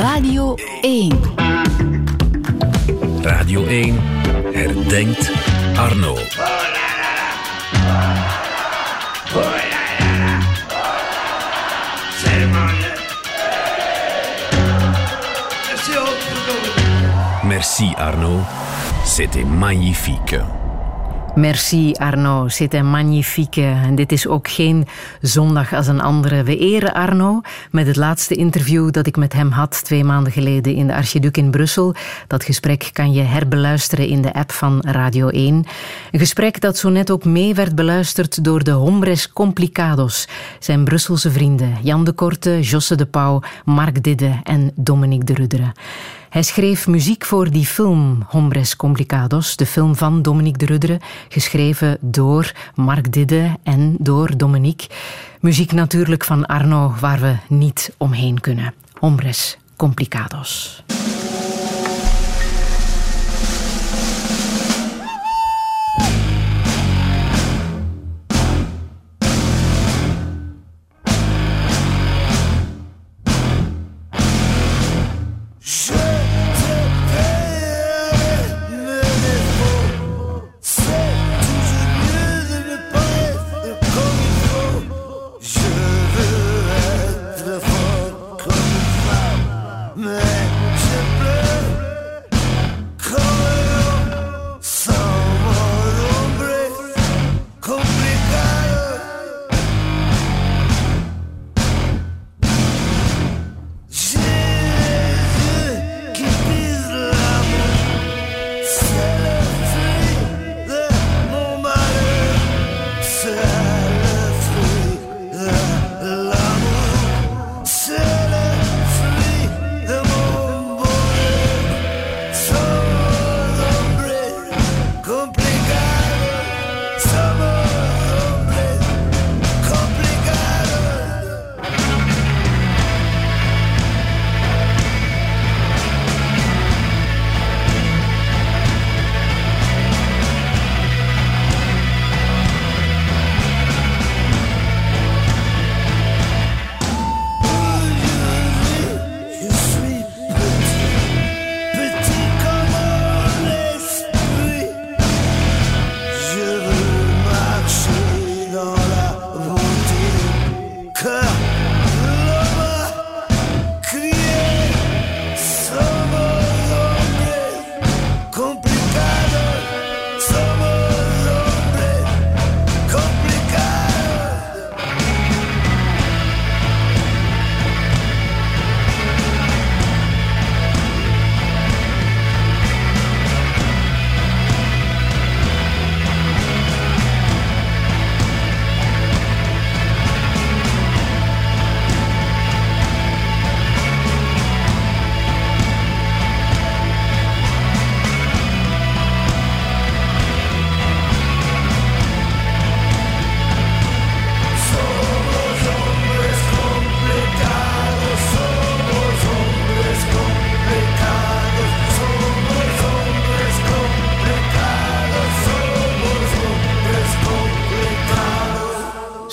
Radio 1. Radio 1 herdenkt Arno. Merci Arno, c'était magnifique. Merci Arno, c'était magnifique. En dit is ook geen zondag als een andere. We eren Arno met het laatste interview dat ik met hem had twee maanden geleden in de Archiduc in Brussel. Dat gesprek kan je herbeluisteren in de app van Radio 1. Een gesprek dat zo net ook mee werd beluisterd door de Hombres Complicados, zijn Brusselse vrienden Jan de Korte, Josse de Pauw, Mark Didde en Dominique de Rudere. Hij schreef muziek voor die film Hombres Complicados, de film van Dominique de Rudere, geschreven door Mark Didde en door Dominique. Muziek natuurlijk van Arno, waar we niet omheen kunnen. Hombres Complicados.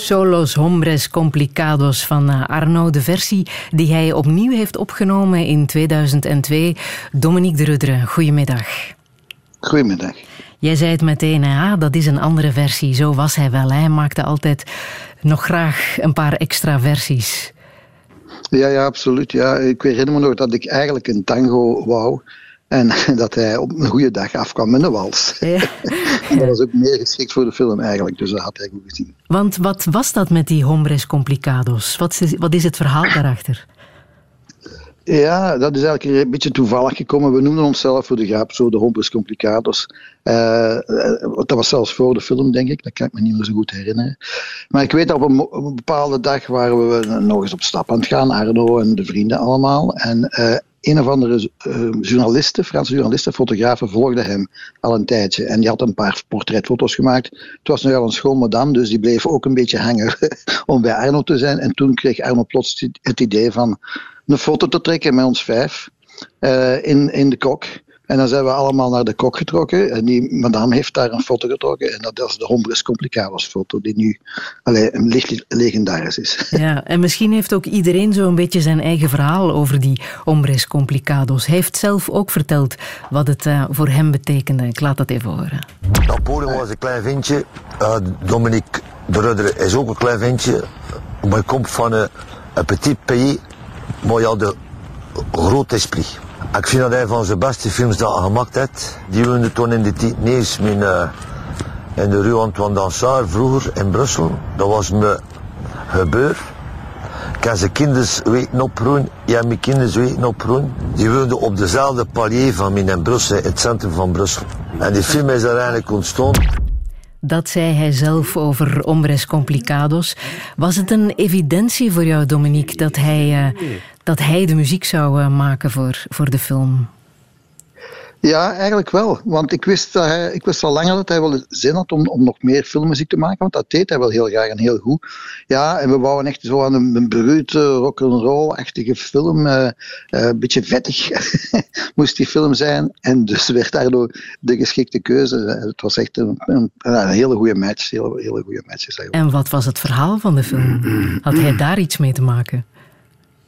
Solos Hombres Complicados van eh, Arno. De versie die hij opnieuw heeft opgenomen in 2002. Dominique de Rudre, goedemiddag. Goedemiddag. Jij zei het meteen, ja, dat is een andere versie. Zo was hij wel. Hij maakte altijd nog graag een paar extra versies. Ja, ja, absoluut. Ja. Ik herinner me nog dat ik eigenlijk een tango wou. En dat hij op een goede dag afkwam met een wals. Ja. dat was ook meer geschikt voor de film eigenlijk, dus dat had hij goed gezien. Want wat was dat met die hombres complicados? Wat is, wat is het verhaal daarachter? Ja, dat is eigenlijk een beetje toevallig gekomen. We noemden onszelf voor de grap zo de hombres complicados. Uh, dat was zelfs voor de film, denk ik. Dat kan ik me niet meer zo goed herinneren. Maar ik weet dat op een, op een bepaalde dag waren we nog eens op stap aan het gaan. Arno en de vrienden allemaal. En uh, een of andere uh, journalisten, Franse journalisten, fotografen, volgden hem al een tijdje. En die had een paar portretfoto's gemaakt. Het was nu al een schoon madame, dus die bleef ook een beetje hangen om bij Arno te zijn. En toen kreeg Arno plots het idee van een foto te trekken met ons vijf uh, in, in de kok. En dan zijn we allemaal naar de kok getrokken. En die madame heeft daar een foto getrokken. En dat is de Hombres Complicados foto, die nu allee, een licht legendarisch is. Ja, en misschien heeft ook iedereen zo'n beetje zijn eigen verhaal over die Hombres Complicados. Hij heeft zelf ook verteld wat het uh, voor hem betekende. Ik laat dat even horen. Napoleon was een klein ventje. Uh, Dominique de Rudder is ook een klein ventje. Maar komt van een, een petit pays. Maar ja, de groot esprit. Ik vind dat hij van zijn beste films dat hij gemaakt heeft. Die woonde toen in de niet eens in, in de Rue Antoine Dansard, vroeger in Brussel. Dat was me gebeurd. Ik heb zijn kinders weten oproen. Ja, mijn kinders weten oproen. Die woonden op dezelfde palier van mij in Brussel, het centrum van Brussel. En die film is er eigenlijk ontstaan. Dat zei hij zelf over Hombres Complicados. Was het een evidentie voor jou, Dominique, dat hij, uh, dat hij de muziek zou uh, maken voor, voor de film? Ja, eigenlijk wel. Want ik wist, dat hij, ik wist al langer dat hij wel zin had om, om nog meer filmmuziek te maken. Want dat deed hij wel heel graag en heel goed. Ja, en we wouden echt zo aan een, een brute rock'n'roll-achtige film. Uh, uh, een beetje vettig moest die film zijn. En dus werd daardoor de geschikte keuze. Het was echt een, een, een hele goede match. Hele, hele goede match is en wat was het verhaal van de film? Had hij daar iets mee te maken?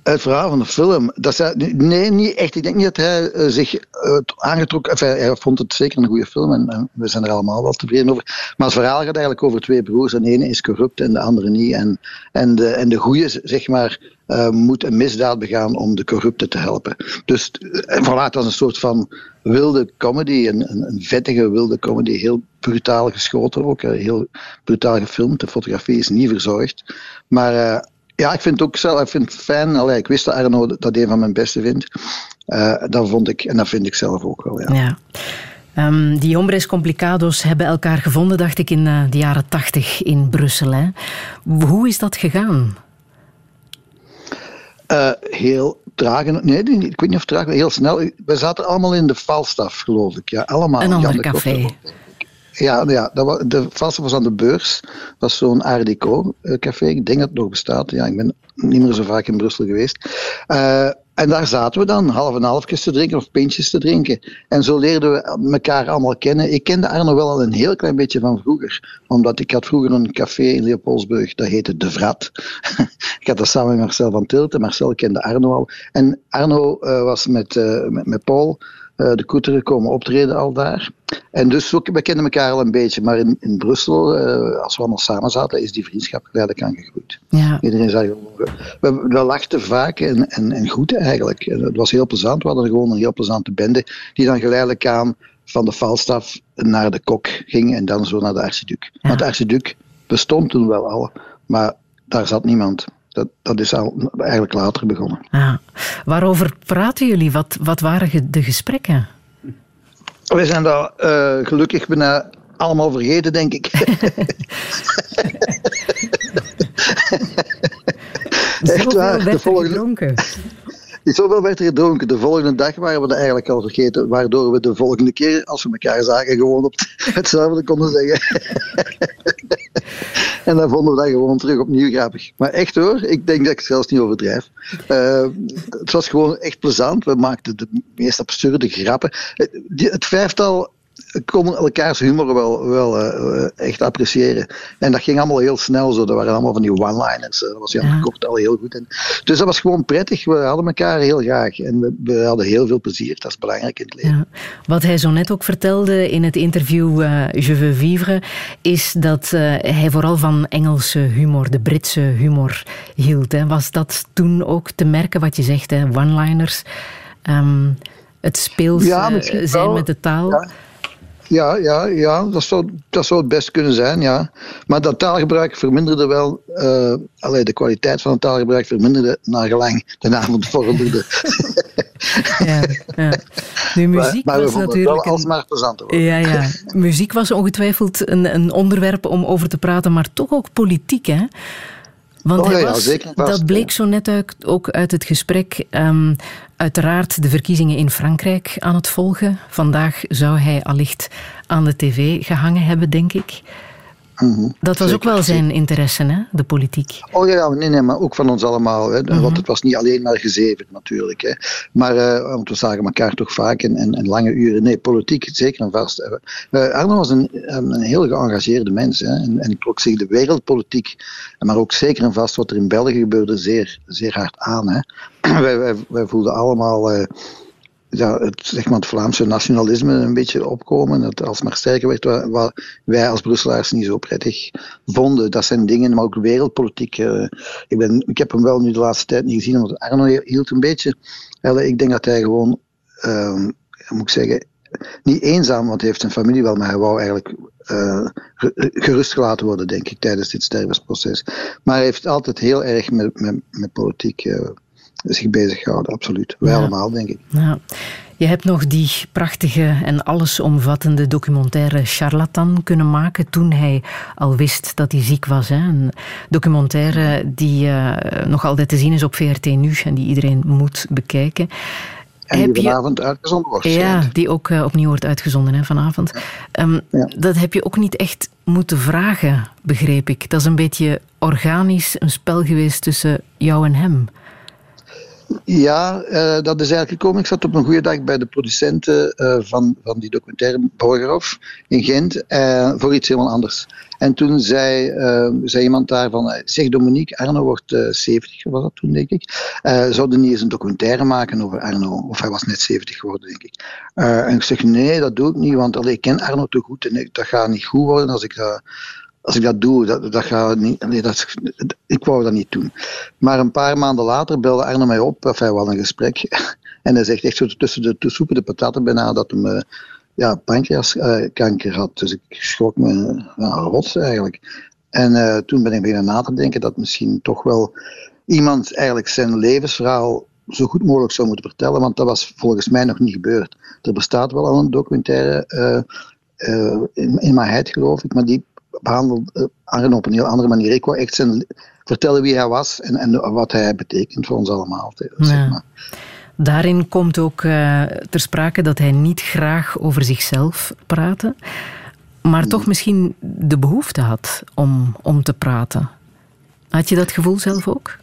Het verhaal van de film. Dat zei, nee, niet echt. Ik denk niet dat hij uh, zich uh, aangetrokken... Hij vond het zeker een goede film en, we zijn er allemaal wel tevreden over. Maar het verhaal gaat eigenlijk over twee broers. En de ene is corrupt en de andere niet. En, en, de, en de goede, zeg maar, uh, moet een misdaad begaan om de corrupte te helpen. Dus en voilà, het was een soort van wilde comedy. Een, een, een vettige wilde comedy. Heel brutaal geschoten ook. Heel brutaal gefilmd. De fotografie is niet verzorgd. Maar ja, ik vind het ook zelf, ik vind het fijn. Allee, ik wist dat Arno dat een van mijn beste vindt. Uh, dat vond ik, en dat vind ik zelf ook wel. Ja. ja. Um, die hombres complicados hebben elkaar gevonden, dacht ik, in uh, de jaren tachtig in Brussel. Hè? Hoe is dat gegaan? Uh, heel traag. Nee, ik weet niet of traag, heel snel. We zaten allemaal in de Falstaff, geloof ik. Ja, allemaal. Een ander café. Ja, ja dat de Falstaff was aan de beurs. Dat was zo'n Art Deco eh, café. Ik denk dat het nog bestaat. Ja, ik ben niet meer zo vaak in Brussel geweest. Uh, en daar zaten we dan, half en halfjes te drinken of pintjes te drinken. En zo leerden we elkaar allemaal kennen. Ik kende Arno wel al een heel klein beetje van vroeger. Omdat ik had vroeger een café in Leopoldsburg, dat heette De Vrat. ik had dat samen met Marcel van Tilten. Marcel kende Arno al. En Arno uh, was met, met, met Paul de Koeteren komen optreden al daar. En dus we kennen elkaar al een beetje, maar in, in Brussel, uh, als we allemaal samen zaten, is die vriendschap geleidelijk aangegroeid. Ja. Iedereen zei we, we lachten vaak en, en, en goed eigenlijk. En het was heel plezant, we hadden gewoon een heel plezante bende, die dan geleidelijk aan van de Falstaff naar de Kok ging en dan zo naar de Archiduc. Ja. Want de Archiduc bestond toen wel al, maar daar zat niemand. Dat, dat is al eigenlijk later begonnen. Ah. Waarover praten jullie? Wat, wat waren de gesprekken? We zijn daar uh, gelukkig bijna allemaal vergeten, denk ik. Echt waar. De volgende... gedronken. Zoveel werd er gedronken. De volgende dag waren we dat eigenlijk al vergeten. Waardoor we de volgende keer, als we elkaar zagen, gewoon op hetzelfde konden zeggen. En dan vonden we dat gewoon terug opnieuw grappig. Maar echt hoor, ik denk dat ik het zelfs niet overdrijf. Uh, het was gewoon echt plezant. We maakten de meest absurde grappen. Het vijftal konden elkaars humor wel, wel uh, echt appreciëren. En dat ging allemaal heel snel zo. Dat waren allemaal van die one-liners. Dat was Jan ja. Kort al heel goed. En, dus dat was gewoon prettig. We hadden elkaar heel graag. En we, we hadden heel veel plezier. Dat is belangrijk in het leven. Ja. Wat hij zo net ook vertelde in het interview uh, Je veux vivre, is dat uh, hij vooral van Engelse humor, de Britse humor hield. Hè. Was dat toen ook te merken wat je zegt, one-liners? Um, het speels ja, zijn met de taal? Ja. Ja, ja, ja dat, zou, dat zou het best kunnen zijn, ja. Maar dat taalgebruik verminderde wel, uh, allee, de kwaliteit van het taalgebruik verminderde naar gelang de avond vorderde. ja, ja. Nu, muziek maar, maar was natuurlijk. Wel worden. Ja, ja. Muziek was ongetwijfeld een, een onderwerp om over te praten, maar toch ook politiek, hè? Want oh, ja, was, dat bleek zo net uit, ook uit het gesprek. Um, uiteraard de verkiezingen in Frankrijk aan het volgen. Vandaag zou hij allicht aan de tv gehangen hebben, denk ik. Mhm. Dat was ook wel zijn interesse, hè? de politiek. Oh ja, nee, nee, maar ook van ons allemaal. Hè. Mhm. Want het was niet alleen maar gezeven natuurlijk. Hè. Maar uh, want we zagen elkaar toch vaak in, in, lange uren. Nee, politiek zeker en vast. Uh, Arno was een, een heel geëngageerde mens. Hè. En, en trok zich de wereldpolitiek, maar ook zeker en vast wat er in België gebeurde, zeer, zeer hard aan. Hè. wij, wij, wij voelden allemaal. Uh, ja, het, zeg maar, het Vlaamse nationalisme een beetje opkomen. Dat alsmaar sterker werd, wat, wij als Brusselaars niet zo prettig vonden. Dat zijn dingen, maar ook wereldpolitiek. Uh, ik, ben, ik heb hem wel nu de laatste tijd niet gezien, want Arno hield een beetje. ik denk dat hij gewoon, uh, moet ik zeggen, niet eenzaam, want hij heeft zijn familie wel, maar hij wou eigenlijk uh, gerust gelaten worden, denk ik, tijdens dit stervensproces. Maar hij heeft altijd heel erg met, met, met politiek uh, zich bezig gehouden, absoluut. Wij allemaal, denk ik. Ja. Je hebt nog die prachtige en allesomvattende documentaire Charlatan kunnen maken toen hij al wist dat hij ziek was. Hè? Een documentaire die uh, nog altijd te zien is op VRT Nu en die iedereen moet bekijken. En die vanavond uitgezonden wordt. Ja, die ook uh, opnieuw wordt uitgezonden hè, vanavond. Um, ja. Dat heb je ook niet echt moeten vragen, begreep ik. Dat is een beetje organisch een spel geweest tussen jou en hem. Ja, uh, dat is eigenlijk gekomen. Ik zat op een goede dag bij de producenten uh, van, van die documentaire Borgerhof in Gent uh, voor iets helemaal anders. En toen zei, zei iemand daar van, zeg Dominique, Arno wordt 70, was dat toen denk ik. zouden niet eens een documentaire maken over Arno? Of hij was net 70 geworden denk ik. en ik zeg, nee, dat doe ik niet, want allee, ik ken Arno te goed en dat gaat niet goed worden als ik dat als ik dat doe, dat, dat gaat niet, nee, dat, ik wou dat niet doen. Maar een paar maanden later belde Arno mij op, of hij wel een gesprek. En hij zegt echt zo tussen de, de de pataten bijna dat hij ja, pancreaskanker had. Dus ik schrok me ja, rot eigenlijk. En uh, toen ben ik beginnen na te denken dat misschien toch wel iemand eigenlijk zijn levensverhaal zo goed mogelijk zou moeten vertellen, want dat was volgens mij nog niet gebeurd. Er bestaat wel al een documentaire uh, in, in mijn heid, geloof ik, maar die behandeld uh, Arno op een heel andere manier. Ik wou echt zijn, vertellen wie hij was en, en wat hij betekent voor ons allemaal. Zeg maar. Daarin komt ook uh, ter sprake dat hij niet graag over zichzelf praatte, maar toch misschien de behoefte had om, om te praten. Had je dat gevoel zelf ook?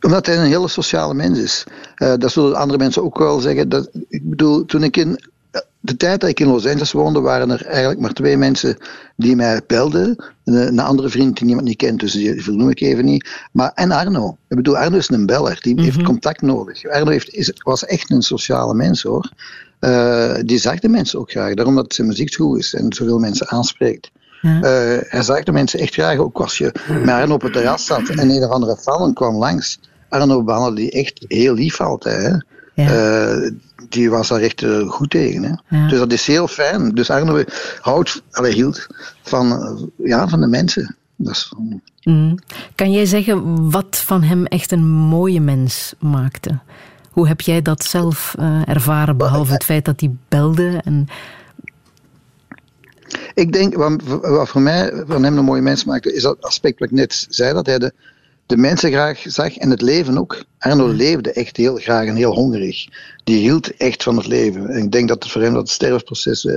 Omdat hij een hele sociale mens is. Uh, dat zullen andere mensen ook wel zeggen. Dat, ik bedoel, toen ik in de tijd dat ik in Los Angeles woonde, waren er eigenlijk maar twee mensen die mij belden. Een, andere vriend die niemand niet kent, dus die vernoem ik even niet. Maar, en Arno. Ik bedoel, Arno is een beller, die heeft mhm. contact nodig. Arno heeft, is, was echt een sociale mens hoor. Uh, die zag de mensen ook graag, daarom dat zijn muziek goed is en zoveel mensen aanspreekt. Ja. Uh, hij zag de mensen echt graag, ook als je met Arno op het terras zat en een of andere fan kwam langs. Arno behandelde die echt heel lief altijd. Hè. Ja. Uh, die was daar echt uh, goed tegen. Hè. Dus dat is heel fijn. Dus Arno houdt, allee, hield van, uh, ja, van de mensen. Dat is, mm. Kan jij zeggen wat van hem echt een mooie mens maakte? Hoe heb jij dat zelf ervaren, behalve het feit dat hij belde? En... Ik denk, wat, wat voor mij van hem een mooie mens maakte, is dat aspect wat ik net zei, dat hij de, de mensen graag zag en het leven ook. Arno leefde echt heel graag en heel hongerig. Die hield echt van het leven. En ik denk dat het voor hem dat sterfproces uh,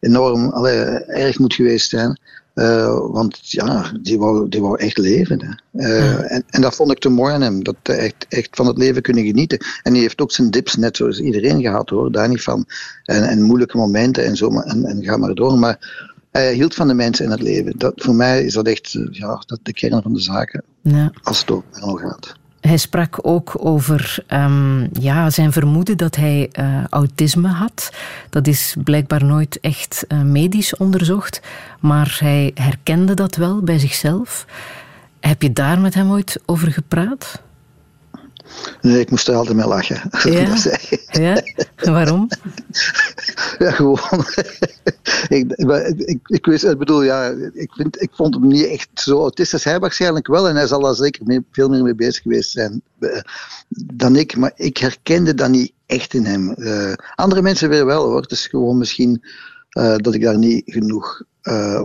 enorm allee, erg moet geweest zijn. Uh, want ja, die wou, die wou echt leven. Uh, en, en dat vond ik te mooi aan hem. Dat hij echt, echt van het leven kunnen genieten. En hij heeft ook zijn dips net zoals iedereen gehad hoor. Daar niet van. En, en moeilijke momenten en zo. En, en ga maar door. Maar hij hield van de mensen in het leven. Dat, voor mij is dat echt ja, dat de kern van de zaken. Ja. Als het over gaat. Hij sprak ook over um, ja, zijn vermoeden dat hij uh, autisme had. Dat is blijkbaar nooit echt uh, medisch onderzocht, maar hij herkende dat wel bij zichzelf. Heb je daar met hem ooit over gepraat? Nee, ik moest er altijd mee lachen. Ja? ja? Waarom? ja, gewoon. ik, ik, ik, wist, ik bedoel, ja, ik, vind, ik vond hem niet echt zo autistisch. Hij waarschijnlijk wel en hij zal daar zeker mee, veel meer mee bezig geweest zijn uh, dan ik. Maar ik herkende dat niet echt in hem. Uh, andere mensen weer wel hoor. Het is gewoon misschien uh, dat ik daar niet genoeg uh,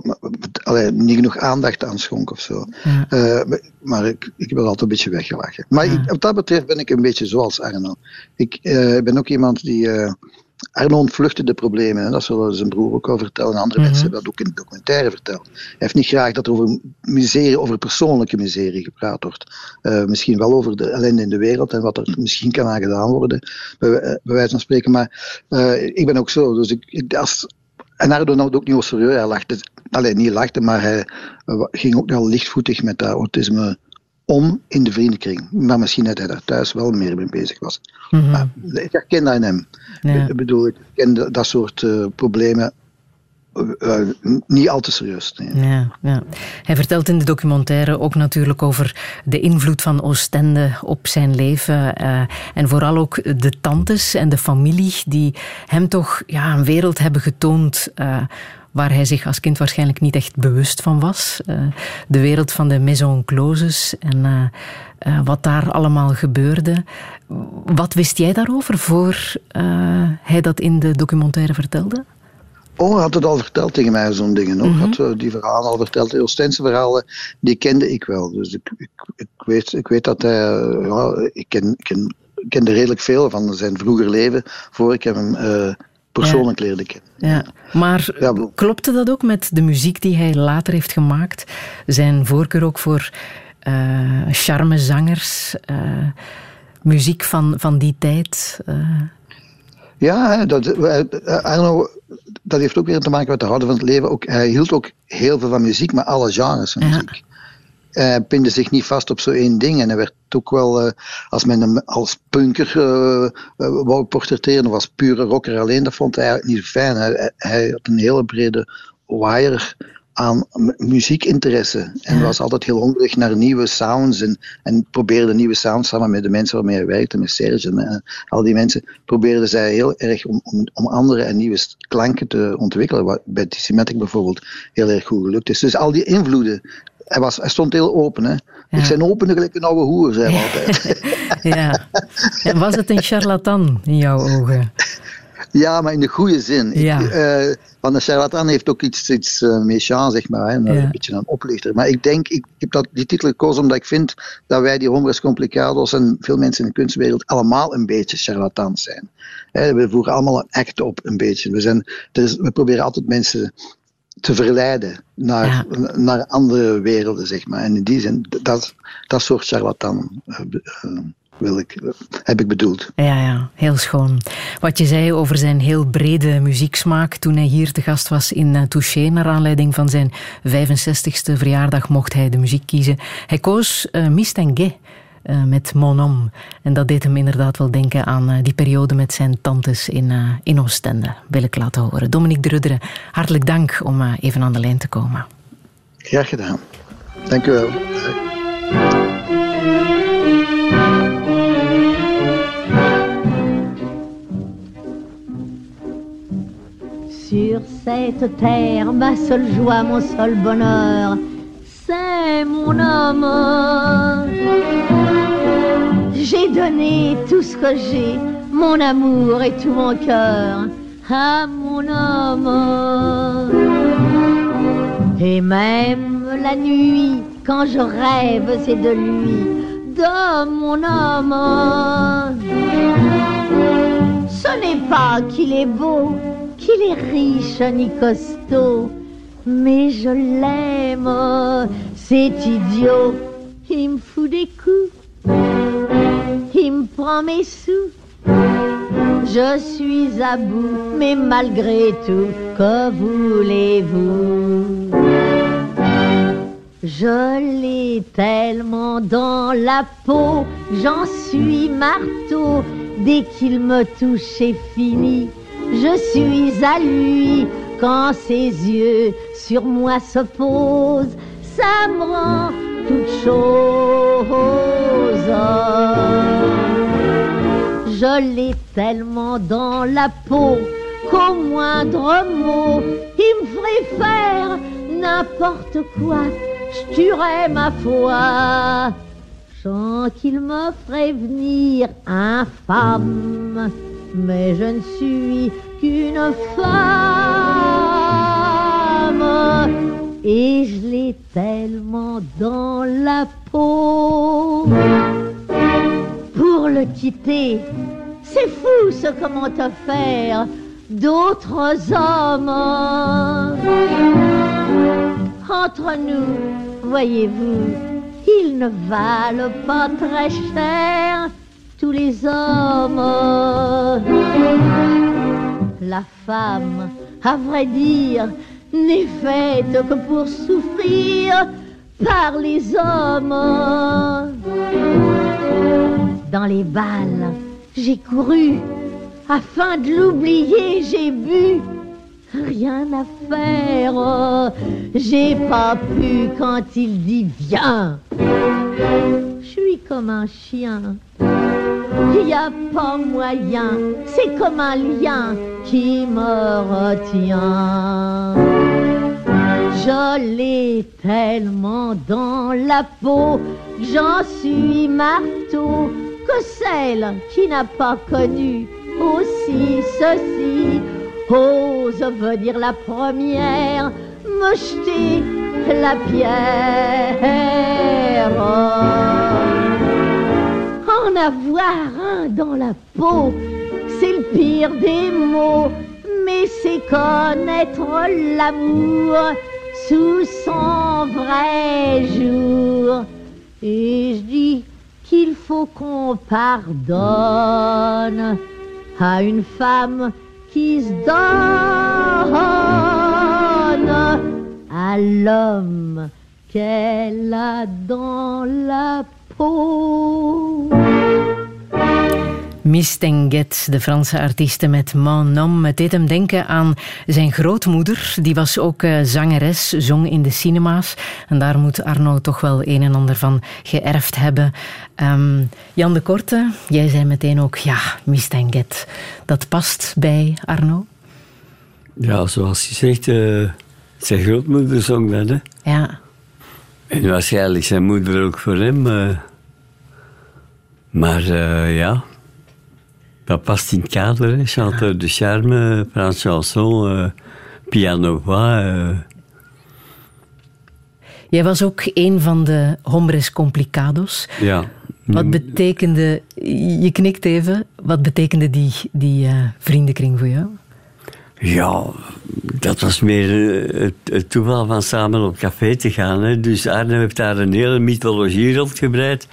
allee, niet genoeg aandacht aan schonk of zo. Ja. Uh, maar ik, ik heb altijd een beetje weggelachen. Maar ja. ik, wat dat betreft ben ik een beetje zoals Arno. Ik uh, ben ook iemand die Arno ontvluchtte de problemen. Hè. Dat zullen zijn broer ook al vertellen. En andere Mhm. mensen hebben dat ook in de documentaire verteld. Hij heeft niet graag dat er over miserie, over persoonlijke miserie gepraat wordt. Eh, misschien wel over de ellende in de wereld en wat er misschien kan aan gedaan worden, bij, eh, bij wijze van spreken. Maar eh, ik ben ook zo. Dus ik, als, en nam het ook niet zo serieus. Hij lachte, alleen niet lachte, maar hij ging ook wel lichtvoetig met dat autisme om in de vriendenkring. Maar misschien dat hij daar thuis wel meer mee bezig was. Mhm. Maar ik herken dat in hem. Ja. Ik bedoel, ik ken dat, dat soort eh, problemen eh, eh, niet al te serieus. Ja, ja. Hij vertelt in de documentaire ook natuurlijk over de invloed van Oostende op zijn leven. eh, en vooral ook de tantes en de familie die hem toch ja, een wereld hebben getoond. waar hij zich als kind waarschijnlijk niet echt bewust van was. De wereld van de maison closes en wat daar allemaal gebeurde. Wat wist jij daarover voor hij dat in de documentaire vertelde? Oh, had het al verteld tegen mij, zo'n dingen. Ook. Had eh, die verhalen al verteld. De Oostense verhalen, die kende ik wel. Dus ik, ik, ik, weet, ik weet dat hij... Ja, ik, ken, ken, kende redelijk veel van zijn vroeger leven, voor ik hem eh, persoonlijk leerde kennen. Ja, maar Ja, klopte dat ook met de muziek die hij later heeft gemaakt? Zijn voorkeur ook voor eh charmezangers, eh, muziek van, van die tijd? Eh. Ja, dat, eh, Arno, dat heeft ook weer te maken met de houden van het leven. Ook, hij hield ook heel veel van muziek, maar alle genres van muziek. Hij pinde zich niet vast op zo één ding. En hij werd ook wel, eh, als men hem als punker eh, eh, wou portretteren, of als pure rocker alleen, dat vond hij eigenlijk niet fijn. Hij, hij- hij had een hele brede wire aan mu- muziekinteresse. En was altijd heel hongerig naar nieuwe sounds. En, en probeerde nieuwe sounds samen met de mensen waarmee hij werkte, met Serge en eh, al die mensen, probeerden zij heel erg om, om, om andere en nieuwe klanken te ontwikkelen. Wat bij Decimatic bijvoorbeeld heel erg goed gelukt is. Dus al die invloeden. Hij, was, hij stond heel open. Hè? Ik ben open gelijk een oude hoer, zei hij altijd. ja. En was het een charlatan in jouw ogen? Ja, maar in de goede zin. Ja. Ik, eh, want een charlatan heeft ook iets, iets uh, méchants, zeg maar. Hè? Ja. Een beetje een oplichter. Maar ik denk, ik, heb dat, die titel gekozen omdat ik vind dat wij, die hombres complicados en veel mensen in de kunstwereld, allemaal een beetje charlatans zijn. Hè, we voeren allemaal een act op, een beetje. We, zijn, we proberen altijd mensen te verleiden naar, Ja. naar andere werelden, zeg maar. En in die zin, dat, dat soort charlatan uh, wil ik, heb ik bedoeld. Ja, ja, heel schoon. Wat je zei over zijn heel brede muzieksmaak toen hij hier te gast was in uh, Touché, naar aanleiding van zijn 65ste verjaardag mocht hij de muziek kiezen. Hij koos uh, Mistengue uh, met Mon Homme. En dat deed hem inderdaad wel denken aan uh, die periode met zijn tantes in, uh, in Oostende. Wil ik laten horen. Dominique de Rudderen, hartelijk dank om even aan de lijn te komen. Graag gedaan. Dank u wel. Sur cette terre, ma seule joie, mon seul bonheur, c'est mon homme. J'ai donné tout ce que j'ai, mon amour et tout mon cœur à mon homme. Et même la nuit, quand je rêve, c'est de lui, de mon homme. Ce n'est pas qu'il est beau, qu'il est riche ni costaud, mais je l'aime, c'est idiot. Il me fout des coups, il me prend mes sous. Je suis à bout, mais malgré tout, que voulez-vous? Je l'ai tellement dans la peau, j'en suis marteau. Dès qu'il me touche, c'est fini. Je suis à lui quand ses yeux sur moi se posent. Ça me rend toute chose. Je l'ai tellement dans la peau qu'au moindre mot, il me ferait faire n'importe quoi. Je tuerais ma foi. Sans qu'il me ferait venir infâme, mais je ne suis qu'une femme. Et je l'ai tellement dans la peau. Pour le quitter, c'est fou ce comment te faire. d'autres hommes. Entre nous, voyez-vous, ils ne valent pas très cher, tous les hommes. La femme, à vrai dire, n'est faite que pour souffrir par les hommes. Dans les balles, j'ai couru, afin de l'oublier, j'ai bu. Rien à faire, j'ai pas pu quand il dit viens. Je suis comme un chien, n'y a pas moyen, c'est comme un lien qui me retient. Je l'ai tellement dans la peau, j'en suis marteau, que celle qui n'a pas connu aussi ceci ose venir la première me jeter la pierre. En avoir un dans la peau, c'est le pire des mots, mais c'est connaître l'amour sous son vrai jour. Et je dis qu'il faut qu'on pardonne à une femme qui se donne à l'homme qu'elle a dans la peau. Mistenget, de Franse artieste met Mon Nom. Het deed hem denken aan zijn grootmoeder. Die was ook uh, zangeres, zong in de cinema's. En daar moet Arno toch wel een en ander van geërfd hebben. Um, Jan de Korte, jij zei meteen ook, ja, Mistenget. Dat past bij Arno? Ja, zoals je zegt, uh, zijn grootmoeder zong dat, hè? Ja. En waarschijnlijk zijn moeder ook voor hem. Uh, maar ja... Dat past in het kader, hè. Chanteur de charme, Frans chanson, uh, piano-voix. Uh. Jij was ook een van de hombres complicados. Ja. Wat betekende, je knikt even, wat betekende die, die vriendenkring voor jou? Ja, dat was meer het, het, toeval van samen op café te gaan. Hè. Dus Arne heeft daar een hele mythologie rondgebreid.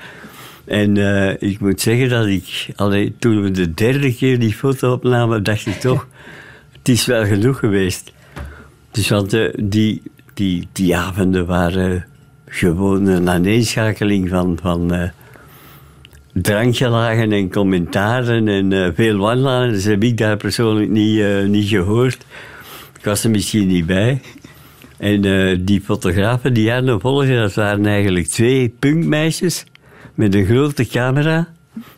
En uh, ik moet zeggen dat ik, toen we de derde keer die foto opnamen, dacht ik toch, het is wel genoeg geweest. Dus want uh, die, die, die avonden waren gewoon een aaneenschakeling van, van uh, drankgelagen en commentaren en veel one-liners heb ik daar persoonlijk niet, niet gehoord. Ik was er misschien niet bij. En die fotografen die Arno volgden, dat waren eigenlijk twee punkmeisjes met een grote camera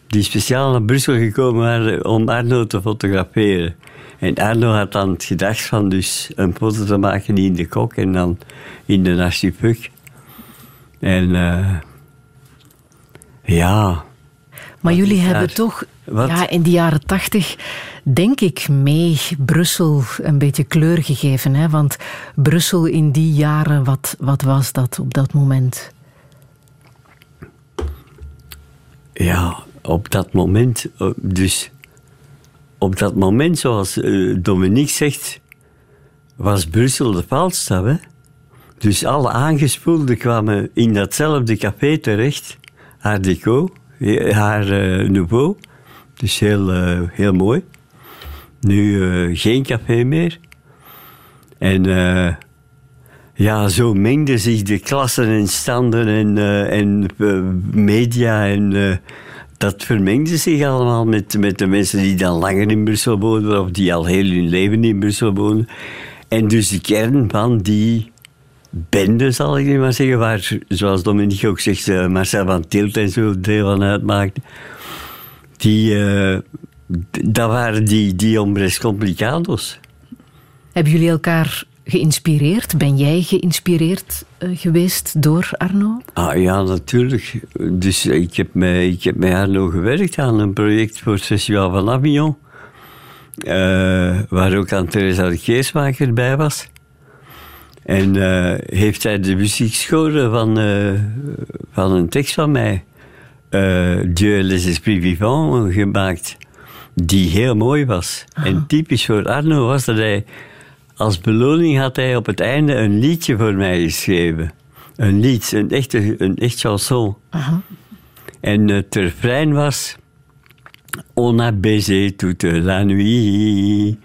die speciaal naar Brussel gekomen waren om Arno te fotograferen. En Arno had dan het gedacht van dus een foto te maken in de kok en dan in de archipuk. En uh, ja. Maar jullie hebben toch ja, in de jaren tachtig, denk ik, mee Brussel een beetje kleur gegeven. Hè? Want Brussel in die jaren, wat, wat was dat op dat moment? Ja, op dat moment, dus op dat moment, zoals uh, Dominique zegt, was Brussel de paalstaf. Hè? Dus alle aangespoelden kwamen in datzelfde café terecht. Haar deco, haar uh, nouveau. Dus heel, heel mooi. Nu geen café meer. En ja, zo mengden zich de klassen en standen en, uh, en uh, media en uh, dat vermengde zich allemaal met, met de mensen die dan langer in Brussel wonen of die al heel hun leven in Brussel wonen. En dus de kern van die bende, zal ik maar zeggen, waar, zoals Dominique ook zegt, Marcel van Tilt en zo deel van uitmaakte, die, dat waren die, die hombres complicados. Hebben jullie elkaar geïnspireerd? Ben jij geïnspireerd uh, geweest door Arno? Ah ja, natuurlijk. Dus ik heb, met, ik heb met Arno gewerkt aan een project voor het Festival van Avignon. Uh, waar ook aan Teresa de Keesmaker bij was. En uh, heeft hij de muziekscore van, van een tekst van mij, Dieu les esprits vivants, gemaakt. die heel mooi was. En typisch voor Arno was dat hij, als beloning had hij op het einde een liedje voor mij geschreven. Een lied, een echte een echt chanson. En het refrein was... On a baisé toute la nuit.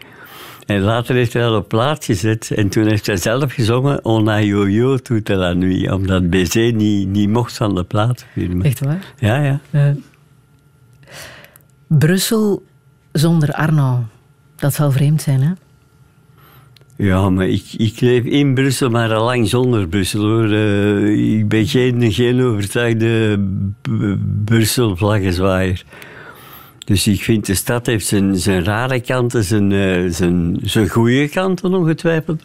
En later heeft hij dat op plaat gezet. En toen heeft hij zelf gezongen On a yo-yo toute la nuit. Omdat baisé niet, niet mocht van de platenfirma. Echt waar? Ja, ja. Eh, Brussel zonder Arno. Dat zal vreemd zijn, hè? Ja, maar ik, ik leef in Brussel, maar al lang zonder Brussel hoor. Eh, ik ben geen, geen overtuigde Brussel-vlaggenzwaaier. Dus ik vind de stad heeft zijn, zijn rare kanten, zijn, eh, zijn, zijn goede kanten ongetwijfeld.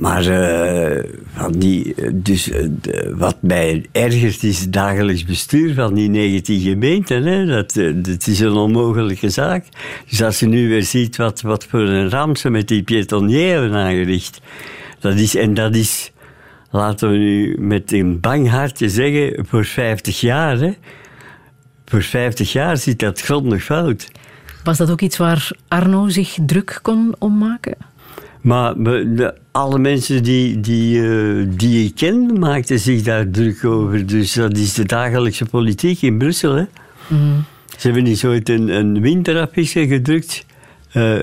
Maar eh, die, eh, dus, eh, wat mij ergert is het dagelijks bestuur van die 19 gemeenten. Hè. Dat, is een onmogelijke zaak. Dus als je nu weer ziet wat, wat voor een ramp ze met die piétonnier hebben aangericht. Dat is, en dat is, laten we nu met een bang hartje zeggen, voor 50 jaar. Hè. Voor 50 jaar zit dat grondig fout. Was dat ook iets waar Arno zich druk kon om maken? Maar de- alle mensen die, die, eh, die ik ken, maakten zich daar druk over. Dus dat is de dagelijkse politiek in Brussel. Hè? Ze hebben niet ooit een, een winteraffiche gedrukt. eh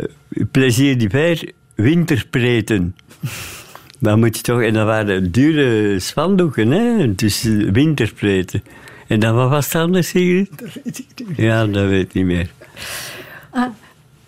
plezier d'hiver, winterpreten. Dan moet je toch... En dat waren dure spandoeken, hè? Dus winterpreten. En dan wat was het anders, Sigrid? Ja, dat weet ik niet meer.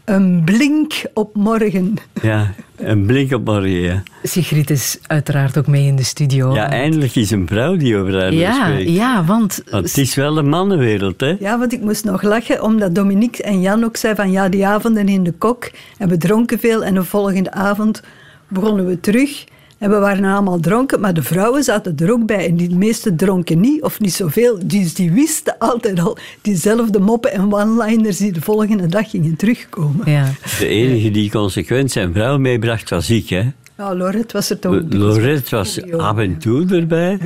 Een blink op morgen. Ja, een blik op morgen, ja. Sigrid is uiteraard ook mee in de studio. Ja, eindelijk is een vrouw die over haar ja, spreekt. ja, want... Want het is wel een mannenwereld, hè? Ja, want ik moest nog lachen, omdat Dominique en Jan ook zeiden van ja, die avonden in de kok. En we dronken veel en de volgende avond begonnen we terug. En we waren allemaal dronken, maar de vrouwen zaten er ook bij. En die meeste dronken niet, of niet zoveel. Dus die wisten altijd al diezelfde moppen en one-liners die de volgende dag gingen terugkomen. Ja. De enige die consequent zijn vrouw meebracht was ik, hè? Ja, Lorette was er toch ook. Lorette was af en toe erbij.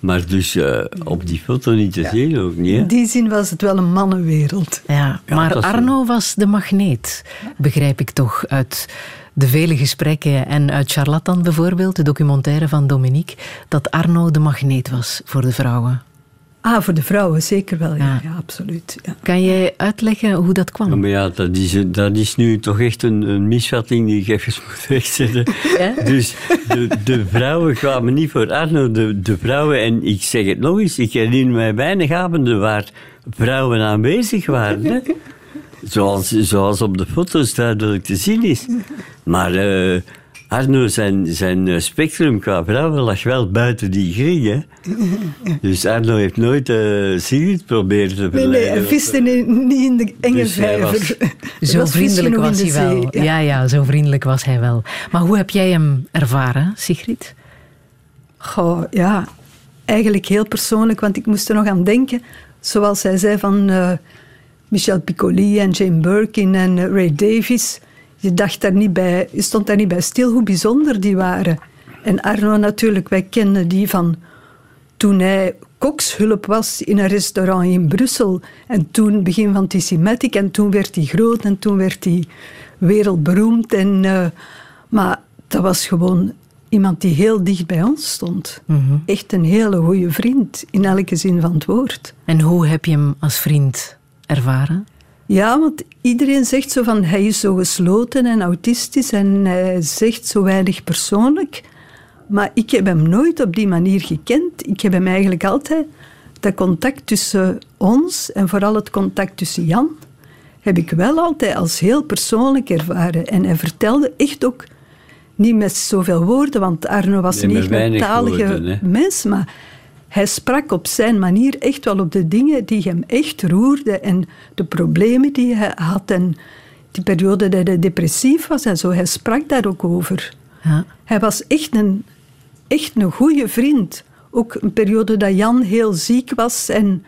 Maar dus eh, op die foto niet te zien ook niet, hè? In die zin was het wel een mannenwereld. Ja, Ja, maar. Arno was de magneet, begrijp ik toch uit de vele gesprekken en uit Charlatan bijvoorbeeld, de documentaire van Dominique, dat Arno de magneet was voor de vrouwen. Ah, voor de vrouwen zeker wel, ja, Ja. ja absoluut. Ja. Kan jij uitleggen hoe dat Ja, kwam? maar ja, dat is, dat is nu toch echt een, een misvatting die ik even moet wegzetten. Ja? Dus de, de vrouwen kwamen niet voor Arno, de, de vrouwen, en ik zeg het nog eens, ik herinner mij weinig avonden waar vrouwen aanwezig waren. Hè? Zoals, zoals op de foto's duidelijk te zien is. Maar eh, Arno, zijn, zijn eh, spectrum qua vrouwen lag wel buiten die kring. Hè? Dus Arno heeft nooit uh, Sigrid proberen te verleiden. nee, hij viste niet in de enge Dus was- vijver. Zo was vriendelijk was hij wel. Ja. ja, zo vriendelijk was hij wel. Maar hoe heb jij hem ervaren, Sigrid? Goh, ja, eigenlijk heel persoonlijk, want ik moest er nog aan denken. Zoals hij zei van eh, Michel Piccoli en Jane Birkin en eh, Ray Davies. Je, dacht daar niet bij, je stond daar niet bij stil hoe bijzonder die waren. En Arno natuurlijk, wij kennen die van toen hij kokshulp was in een restaurant in Brussel. En toen begin van Tissimatic en toen werd hij groot en toen werd hij wereldberoemd. En, eh, maar dat was gewoon iemand die heel dicht bij ons stond. Echt een hele goede vriend, in elke zin van het woord. En hoe heb je hem als vriend ervaren? Ja, want iedereen zegt zo van hij is zo gesloten en autistisch en hij zegt zo weinig persoonlijk. Maar ik heb hem nooit op die manier gekend. Ik heb hem eigenlijk altijd dat contact tussen ons en vooral het contact tussen Jan, heb ik wel altijd als heel persoonlijk ervaren. En hij vertelde echt ook niet met zoveel woorden, want Arno was Nee, met niet een weinig talige woorden, mens, maar hij sprak op zijn manier echt wel op de dingen die hem echt roerden en de problemen die hij had en die periode dat hij depressief was en zo. Hij sprak daar ook over. Ja. Hij was echt een, echt een goede vriend. Ook een periode dat Jan heel ziek was en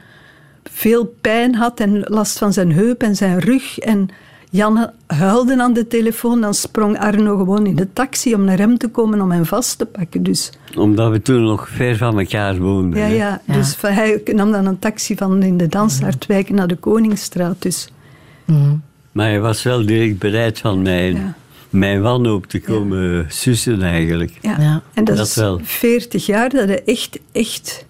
veel pijn had en last van zijn heup en zijn rug. En Jan huilde aan de telefoon, dan sprong Arno gewoon in de taxi om naar hem te komen om hem vast te pakken. Dus, Omdat we toen nog ver van elkaar woonden. ja, ja, dus van- hij nam dan een taxi van in de Dansaardwijk naar de Koningsstraat. Dus Maar hij was wel direct bereid van mijn, Ja. mijn wanhoop te komen sussen eigenlijk. Ja. Ja, en dat, dat is wel. 40 jaar dat hij echt, echt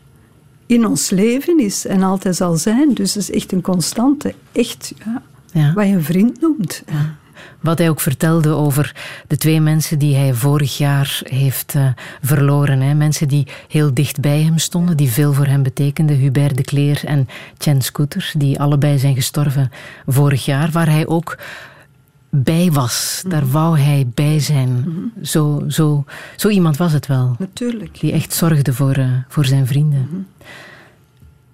in ons leven is en altijd zal zijn. Dus dat is echt een constante. Echt, ja, Ja. wat je een vriend noemt. Wat hij ook vertelde over de twee mensen die hij vorig jaar heeft eh, verloren. Hè. Mensen die heel dicht bij hem stonden, die veel voor hem betekenden. Hubert de Kleer en Chen Scooter, die allebei zijn gestorven vorig jaar. Waar hij ook bij was. Daar wou hij bij zijn. Zo, zo, zo iemand was het wel. Natuurlijk. Die echt zorgde voor, eh, voor zijn vrienden.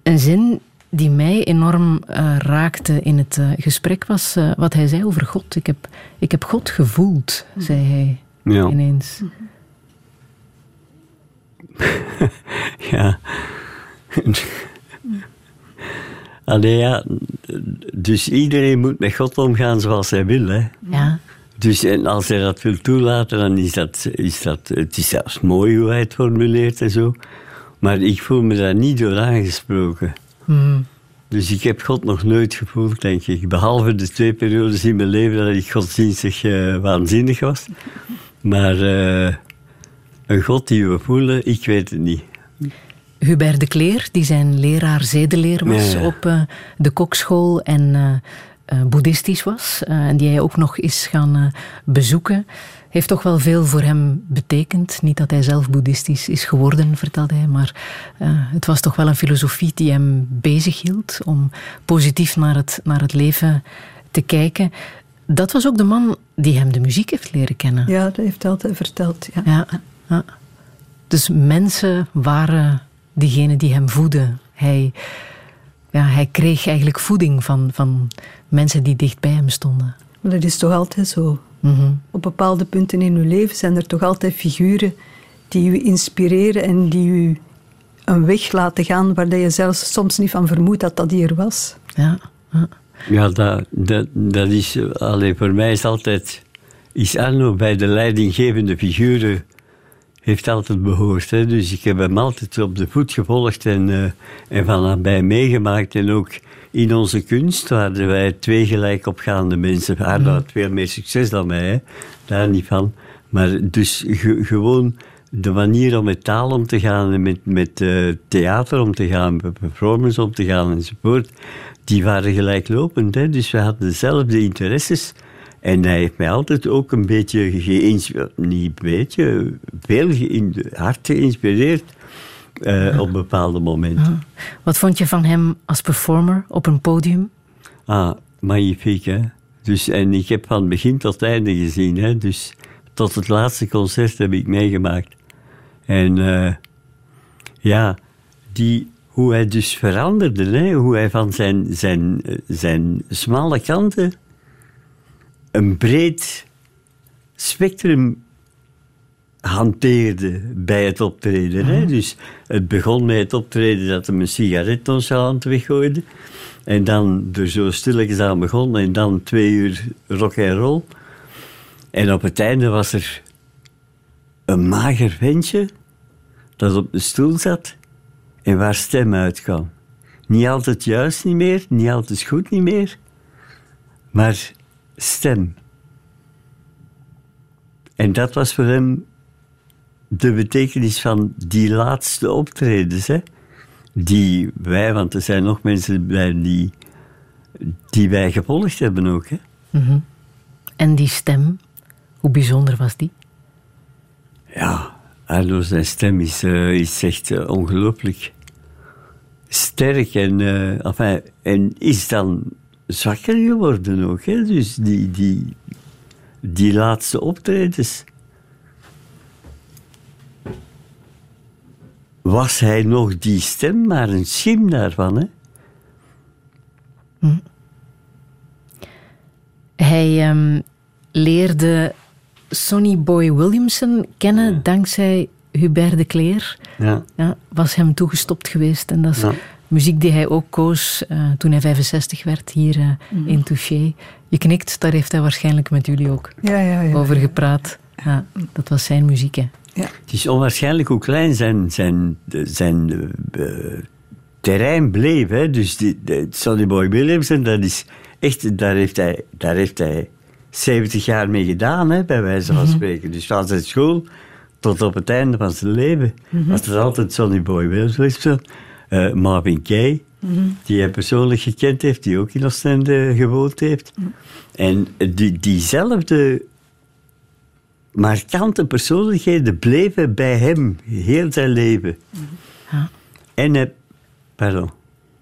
Een zin die mij enorm eh, raakte in het eh, gesprek was eh, wat hij zei over God. Ik heb, ik heb God gevoeld, zei hij Ja. ineens. Ja. Allee, ja. Dus iedereen moet met God omgaan zoals hij wil. Hè. Ja, Dus en als hij dat wil toelaten, dan is dat, is dat... Het is zelfs mooi hoe hij het formuleert en zo. Maar ik voel me daar niet door aangesproken. Dus ik heb God nog nooit gevoeld, denk ik. Behalve de twee periodes in mijn leven dat ik godsdienstig eh, waanzinnig was. Maar eh, een God die we voelen, ik weet het niet. Hubert de Kleer, die zijn leraar zedeleer was Ja, ja. op eh, de kokschool en eh, eh, boeddhistisch was. en die hij ook nog is gaan eh, bezoeken. Heeft toch wel veel voor hem betekend. Niet dat hij zelf boeddhistisch is geworden, vertelde hij, maar eh, het was toch wel een filosofie die hem bezig hield om positief naar het, naar het leven te kijken. Dat was ook de man die hem de muziek heeft leren kennen. Ja, dat heeft hij altijd verteld. Ja. Ja, ja. Dus mensen waren diegenen die hem voeden. Hij, ja, hij kreeg eigenlijk voeding van, van mensen die dicht bij hem stonden. Maar dat is toch altijd zo. Op bepaalde punten in uw leven zijn er toch altijd figuren die u inspireren en die u een weg laten gaan waar je zelfs soms niet van vermoedt dat dat hier was. Ja, ja. Ja, dat, dat, dat is... eh, Allee, voor mij is altijd... Is Arno bij de leidinggevende figuren... Heeft altijd behoord. Hè? Dus ik heb hem altijd op de voet gevolgd en, eh, en van nabij meegemaakt. En ook in onze kunst waren wij twee gelijk opgaande mensen. Arno had veel meer succes dan mij, hè? daar niet van. Maar dus ge- gewoon de manier om met taal om te gaan en met, met eh, theater om te gaan, met performance om te gaan enzovoort, die waren gelijklopend. Hè? Dus we hadden dezelfde interesses. En hij heeft mij altijd ook een beetje geïnspireerd, niet een beetje, veel geïn- hard geïnspireerd eh, op bepaalde momenten. Wat vond je van hem als performer op een podium? Ah, magnifiek, hè. Dus, en ik heb van begin tot einde gezien, hè. Dus tot het laatste concert heb ik meegemaakt. En eh, ja, die, hoe hij dus veranderde, hè. Hoe hij van zijn, zijn, zijn smalle kanten een breed spectrum hanteerde bij het optreden. Hè? Dus het begon met het optreden dat hij een sigaret nonchalant weggooide. En dan er zo stilletjes aan begon. En dan twee uur rock en roll. En op het einde was er een mager ventje dat op de stoel zat en waar stem uitkwam. Niet altijd juist niet meer, niet altijd goed niet meer, maar stem. En dat was voor hem de betekenis van die laatste optredens. Hè? Die wij, want er zijn nog mensen bij die, die wij gevolgd hebben ook. Hè? En die stem, hoe bijzonder was die? Ja, Arno zijn stem is, eh, is echt eh, ongelooflijk sterk en, eh, enfin, en is dan zwakker geworden ook. Hè? Dus die, die, die laatste optredens. Was hij nog die stem, maar een schim daarvan, hè? Hij ehm, leerde Sonny Boy Williamson kennen dankzij Hubert de Kleer. Ja. Ja, was hem toegestopt geweest. En dat is Ja. muziek die hij ook koos eh, toen hij 65 werd hier eh, in Touché. Je knikt, daar heeft hij waarschijnlijk met jullie ook Ja, ja, ja. over gepraat. Ja, dat was zijn muziek. Hè. Het is onwaarschijnlijk hoe klein zijn, zijn, zijn eh, terrein bleef. Hè. Dus die, de, Sonny Boy Williamson, dat is echt, daar heeft hij, daar heeft hij 70 jaar mee gedaan, hè, bij wijze van spreken. Dus van zijn school tot op het einde van zijn leven was er altijd Sonny Boy Wilson, uh, Marvin Gaye, die hij persoonlijk gekend heeft, die ook in Oostende gewoond heeft. En die, diezelfde markante persoonlijkheden bleven bij hem heel zijn leven. Ja. En hij, pardon.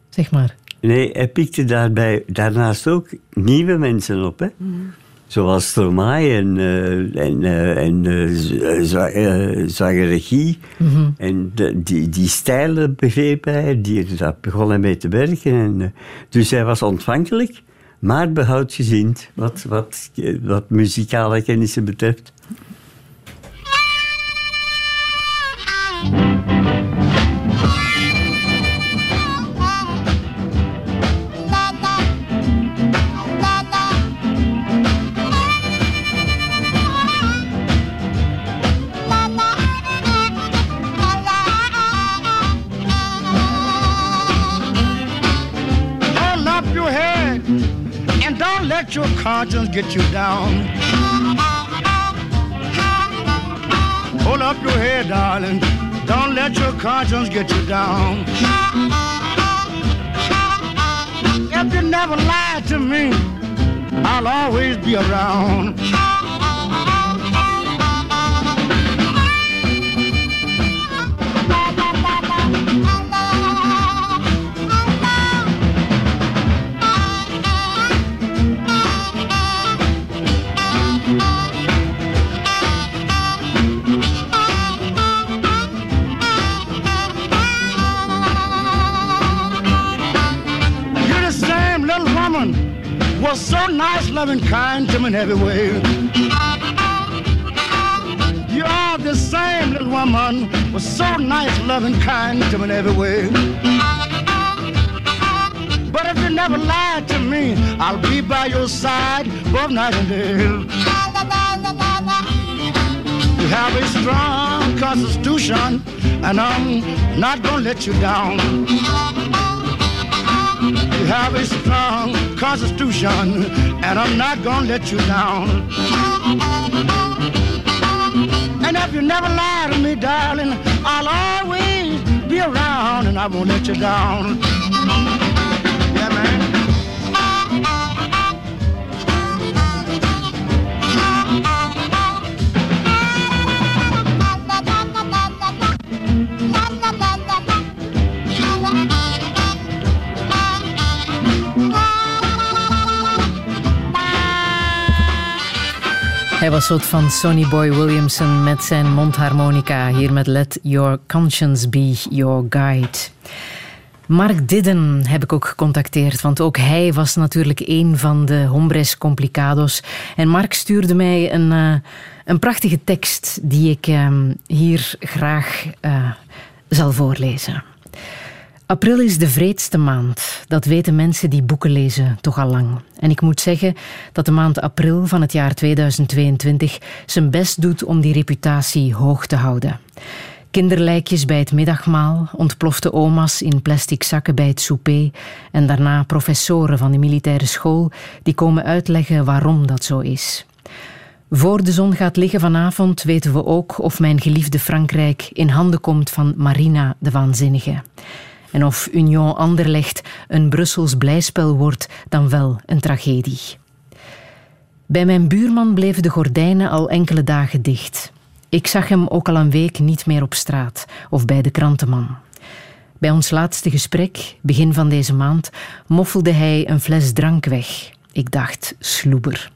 Zeg maar. Nee, hij pikte daarbij, daarnaast ook nieuwe mensen op. Hè? Zoals Stromae en, uh, en, uh, en uh. En de, die, die stijlen begreep hij, die, daar begon hij mee te werken. En, dus hij was ontvankelijk, maar behoudgezind wat, wat, wat muzikale kennissen betreft. Let your conscience get you down. Hold up your head, darling. Don't let your conscience get you down. If you never lie to me, I'll always be around. Loving, kind to me in every way. You are the same little woman, was so nice, loving, kind to me in every way. But if you never lied to me, I'll be by your side both night and day. You have a strong constitution, and I'm not gonna let you down have a strong constitution, and I'm not gonna let you down. And if you never lie to me, darling, I'll always be around, and I won't let you down. Hij was wat van Sonny Boy Williamson met zijn mondharmonica. Hier met Let Your Conscience Be Your Guide. Mark Didden heb ik ook gecontacteerd, want ook hij was natuurlijk een van de hombres complicados. En Mark stuurde mij een, uh, een prachtige tekst die ik uh, hier graag uh, zal voorlezen. April is de vreedste maand. Dat weten mensen die boeken lezen toch al lang. En ik moet zeggen dat de maand april van het jaar 2022 zijn best doet om die reputatie hoog te houden. Kinderlijkjes bij het middagmaal, ontplofte oma's in plastic zakken bij het souper en daarna professoren van de militaire school die komen uitleggen waarom dat zo is. Voor de zon gaat liggen vanavond weten we ook of mijn geliefde Frankrijk in handen komt van Marina de Waanzinnige. En of Union Anderlecht een Brussels blijspel wordt, dan wel een tragedie. Bij mijn buurman bleven de gordijnen al enkele dagen dicht. Ik zag hem ook al een week niet meer op straat of bij de krantenman. Bij ons laatste gesprek, begin van deze maand, moffelde hij een fles drank weg. Ik dacht, sloeber.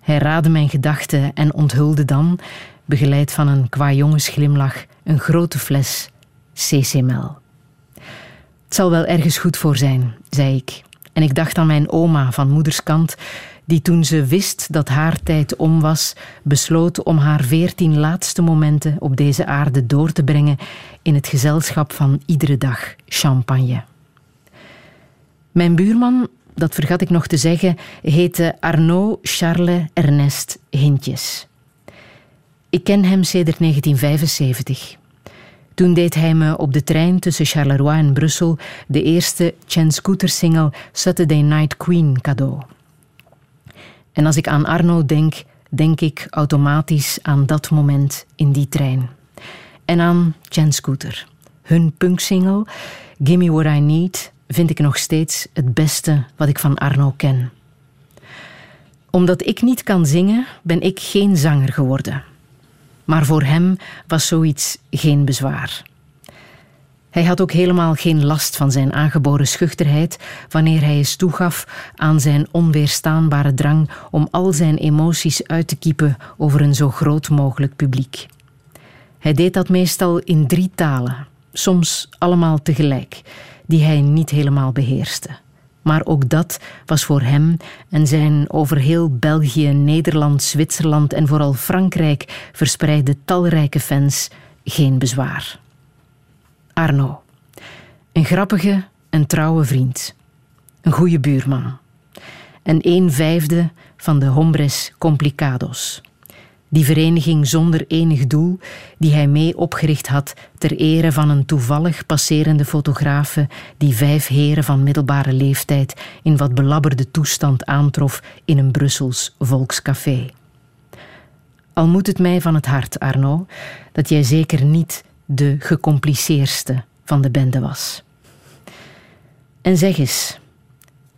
Hij raadde mijn gedachten en onthulde dan, begeleid van een qua-jongensglimlach, een grote fles CCML. Het zal wel ergens goed voor zijn, zei ik. En ik dacht aan mijn oma van moederskant, die toen ze wist dat haar tijd om was, besloot om haar veertien laatste momenten op deze aarde door te brengen in het gezelschap van iedere dag champagne. Mijn buurman, dat vergat ik nog te zeggen, heette Arnaud Charles Ernest Hintjes. Ik ken hem sedert 1975. Toen deed hij me op de trein tussen Charleroi en Brussel de eerste Chen Scooter single Saturday Night Queen cadeau. En als ik aan Arno denk, denk ik automatisch aan dat moment in die trein. En aan Chen Scooter. Hun punksingle Gimme What I Need vind ik nog steeds het beste wat ik van Arno ken. Omdat ik niet kan zingen, ben ik geen zanger geworden. Maar voor hem was zoiets geen bezwaar. Hij had ook helemaal geen last van zijn aangeboren schuchterheid wanneer hij eens toegaf aan zijn onweerstaanbare drang om al zijn emoties uit te kiepen over een zo groot mogelijk publiek. Hij deed dat meestal in drie talen, soms allemaal tegelijk, die hij niet helemaal beheerste. Maar ook dat was voor hem en zijn over heel België, Nederland, Zwitserland en vooral Frankrijk verspreide talrijke fans geen bezwaar. Arno. Een grappige en trouwe vriend. Een goede buurman. En een vijfde van de Hombres Complicados. Die vereniging zonder enig doel die hij mee opgericht had ter ere van een toevallig passerende fotografe die vijf heren van middelbare leeftijd in wat belabberde toestand aantrof in een Brussels volkscafé. Al moet het mij van het hart, Arno, dat jij zeker niet de gecompliceerdste van de bende was. En zeg eens,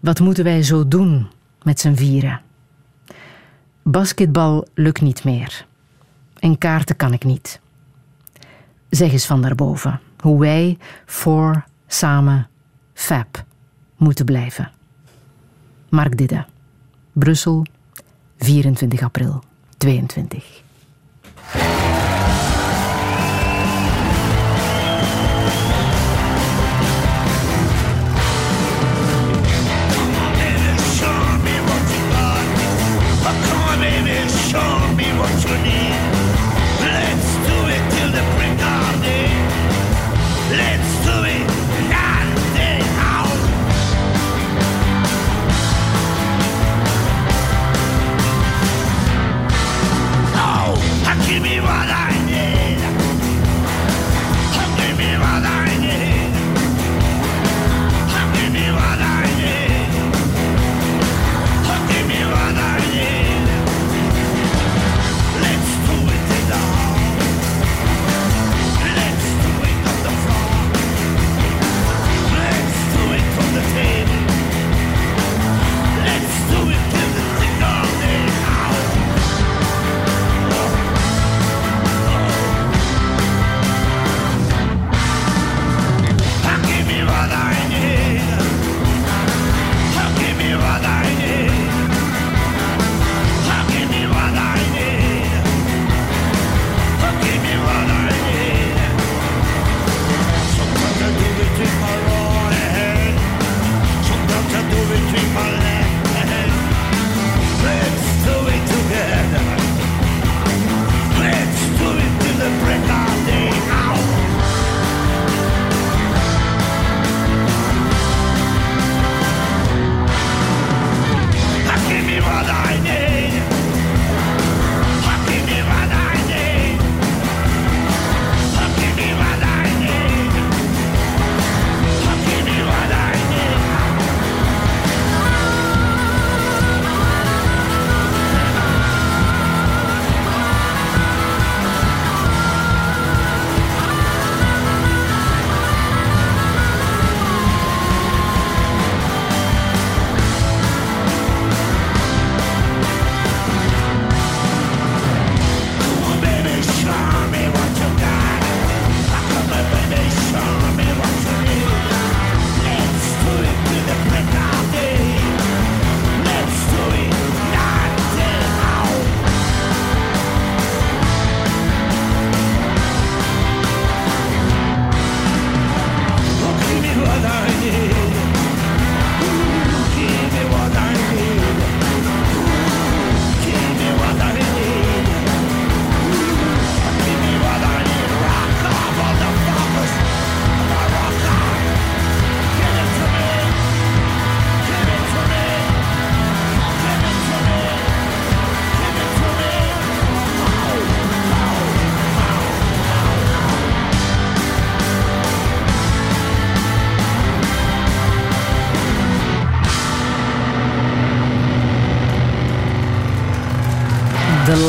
wat moeten wij zo doen met z'n vieren? Basketbal lukt niet meer. En kaarten kan ik niet. Zeg eens van daarboven hoe wij voor samen Fab moeten blijven. Mark Didde, Brussel, 24 april 22.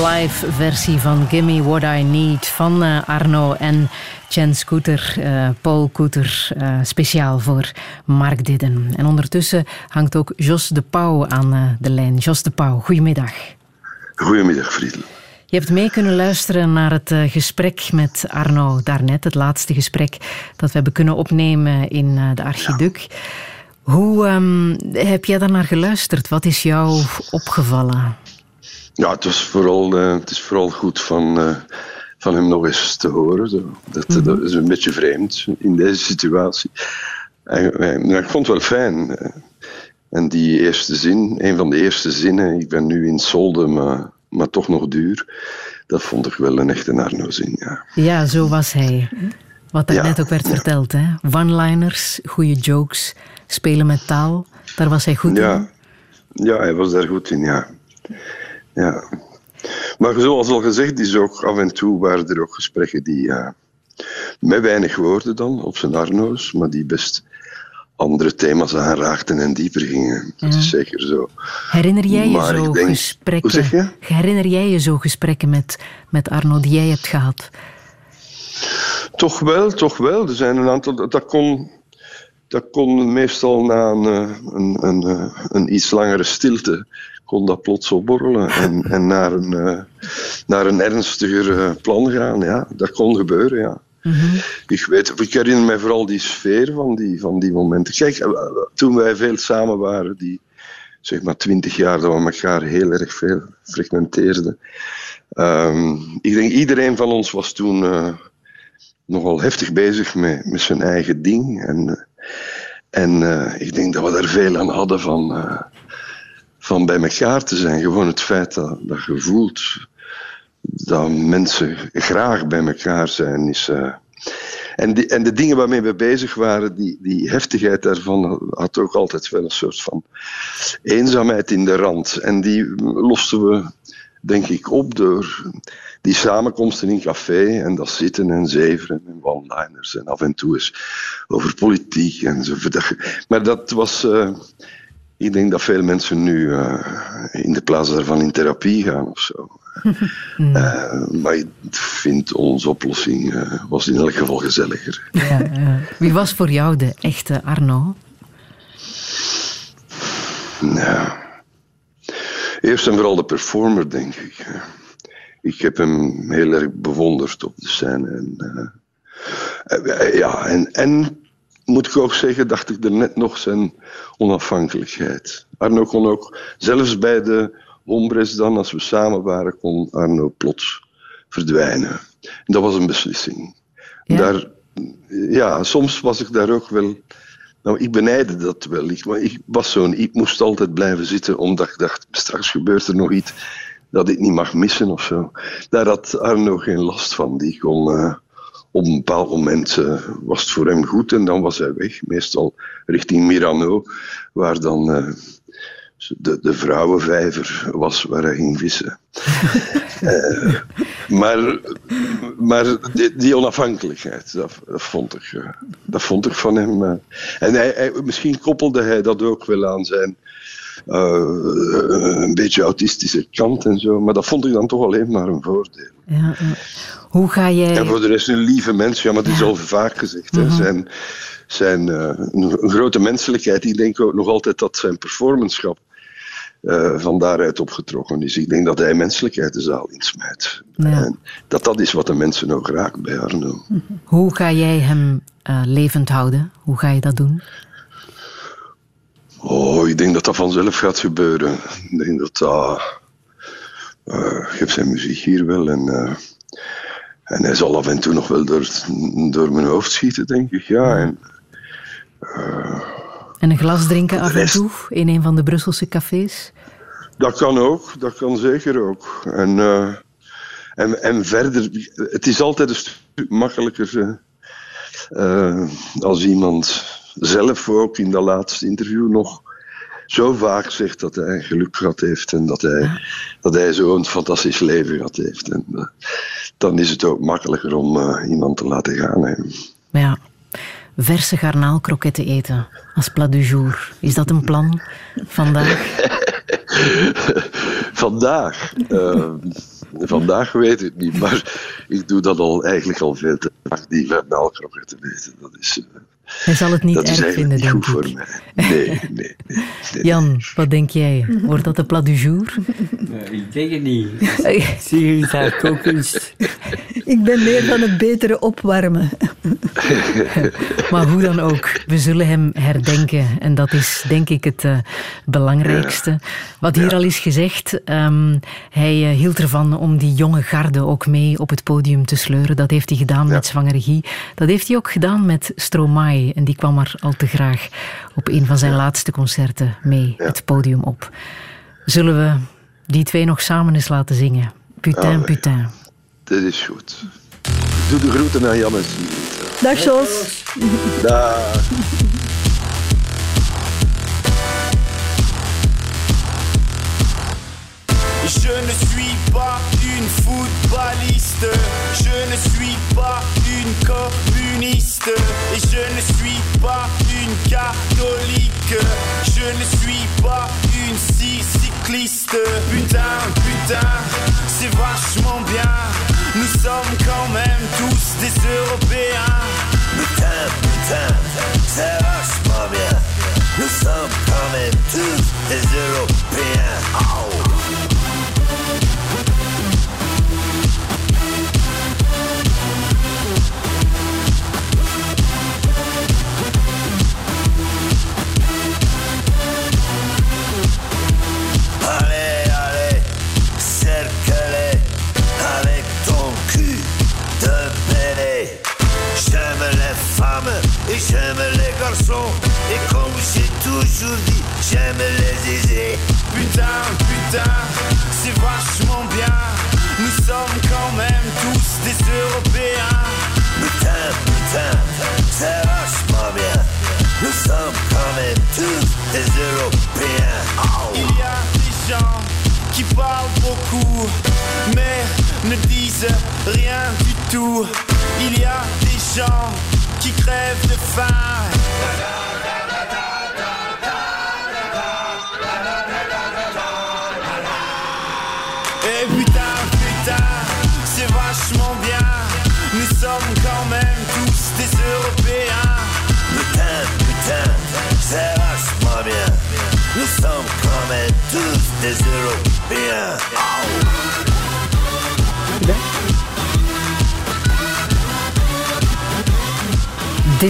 Live versie van Gimme What I Need van uh, Arno en Chen Scooter, uh, Paul Koeter, uh, speciaal voor Mark Didden. En ondertussen hangt ook Jos de Pauw aan de lijn. Jos de Pauw, goedemiddag. Goedemiddag, Friedel. Je hebt mee kunnen luisteren naar het gesprek met Arno daarnet, het laatste gesprek dat we hebben kunnen opnemen in de Archiduc. Ja. Hoe um, heb jij daarnaar geluisterd? Wat is jou opgevallen? Ja, het, was vooral, uh, het is vooral goed van, uh, van hem nog eens te horen. Zo. Dat, mm -hmm. dat, is een beetje vreemd in deze situatie. En, ik vond het wel fijn. En die eerste zin, een van de eerste zinnen, ik ben nu in solde, maar, maar toch nog duur. Dat vond ik wel een echte Arno-zin, ja. Ja, zo was hij. Wat daarnet ja, ook werd ja. verteld, hè? One-liners, goede jokes, spelen met taal. Daar was hij goed ja. in. Ja, hij was daar goed in, ja. Ja. Maar zoals al gezegd is ook af en toe waren er ook gesprekken die uh, met weinig woorden dan, op zijn Arno's, maar die best andere thema's aanraakten en dieper gingen. Dat is zeker zo. Herinner jij je maar zo denk, gesprekken? Hoe zeg je? Herinner jij je zo gesprekken met, met Arno die jij hebt gehad? Toch wel, toch wel. Er zijn een aantal. Dat kon, dat kon meestal na een, een, een, een iets langere stilte. kon dat plots opborrelen en, en naar, een, naar een ernstiger plan gaan. Ja, dat kon gebeuren, ja. Mm-hmm. Ik, weet, ik herinner mij vooral die sfeer van die, van die momenten. Kijk, toen wij veel samen waren, die zeg maar twintig jaar dat we elkaar heel erg veel frequenteerden. Um, ik denk iedereen van ons was toen uh, nogal heftig bezig met, met zijn eigen ding. En, en uh, ik denk dat we daar veel aan hadden van, uh, van bij elkaar te zijn. Gewoon het feit dat, dat je voelt dat mensen graag bij elkaar zijn. Is, uh, en, die, en de dingen waarmee we bezig waren, die, die heftigheid daarvan had ook altijd wel een soort van eenzaamheid in de rand. En die losten we, denk ik, op door die samenkomsten in café en dat zitten en zeveren en one-liners en af en toe eens over politiek en zo. Maar dat was. Uh, ik denk dat veel mensen nu uh, in de plaats daarvan in therapie gaan of zo. Mm. Uh, maar ik vind onze oplossing uh, was in elk geval gezelliger. Ja, ja. Wie was voor jou de echte Arno? Nou, eerst en vooral de performer, denk ik. Ik heb hem heel erg bewonderd op de scène. En, uh, ja, en, en moet ik ook zeggen, dacht ik er net nog zijn onafhankelijkheid. Arno kon ook, zelfs bij de Hombres dan, als we samen waren, kon Arno plots verdwijnen. En dat was een beslissing. Ja. Daar, ja, soms was ik daar ook wel... Nou, ik benijde dat wel. Ik, maar ik was zo'n... Ik moest altijd blijven zitten, omdat ik dacht, straks gebeurt er nog iets dat ik niet mag missen of zo. Daar had Arno geen last van. Die kon... Uh, op een bepaald moment uh, was het voor hem goed en dan was hij weg. Meestal richting Mirano, waar dan uh, de, de vrouwenvijver was waar hij ging vissen. maar maar die, onafhankelijkheid, dat, vond ik, dat vond ik van hem. en hij, misschien koppelde hij dat ook wel aan zijn een beetje autistische kant en zo, maar dat vond ik dan toch alleen maar een voordeel. Ja. Hoe ga jij... En voor de rest een lieve mens, ja, maar dat is al vaak gezegd. Mhm. Hè. Zijn, zijn uh, een, een, grote menselijkheid, ik denk ook nog altijd dat zijn performanschap uh, van daaruit opgetrokken is. Ik denk dat hij menselijkheid de zaal insmijt. Ja. En dat dat is wat de mensen ook raakt bij Arno. Hoe ga jij hem uh, levend houden? Hoe ga je dat doen? Oh, ik denk dat dat vanzelf gaat gebeuren. Ik denk dat dat... Uh, geeft zijn muziek hier wel en... Uh, en hij zal af en toe nog wel door, door mijn hoofd schieten, denk ik. Ja, en, uh, en een glas drinken af en toe in een van de Brusselse cafés? Dat kan ook, dat kan zeker ook. En, uh, en, en verder, het is altijd een stuk makkelijker uh, als iemand zelf ook in dat laatste interview nog zo vaak zegt dat hij geluk gehad heeft en dat hij, ja. dat hij zo'n fantastisch leven gehad heeft. En, uh, dan is het ook makkelijker om uh, iemand te laten gaan. Hè. Ja. Verse garnaalkroketten eten als plat du jour. Is dat een plan vandaag? vandaag. Uh, vandaag weet ik niet, maar ik doe dat al eigenlijk al veel te vaak, die te weten. Dat is, Hij zal het niet dat is erg vinden, niet denk goed ik. voor mij. Nee, nee, nee. Jan, wat denk jij? Wordt dat de plat du jour? ik denk het niet. Zie je daar kookkunst? Ik ben meer van het betere opwarmen. Maar hoe dan ook, we zullen hem herdenken. En dat is denk ik het eh, belangrijkste. Wat hier al is gezegd, ehm, hij eh, hield ervan om die jonge garde ook mee op het podium te sleuren. Dat heeft hij gedaan met Zwangeregie. Dat heeft hij ook gedaan met Stromae. En die kwam er al te graag op een van zijn laatste concerten mee het podium op. Zullen we die twee nog samen eens laten zingen? Putain, Ah, putain. Dat is goed. Doe de groeten aan Jan en Sigrid. Dag Jos. Dag. Je ne suis pas une footballiste, je ne suis pas une communiste et je ne suis pas une catholique, je ne suis pas une cy- cycliste. Putain, putain, c'est vachement bien, nous sommes quand même tous des Européens. Putain, putain, c'est vachement bien, nous sommes quand même tous des Européens.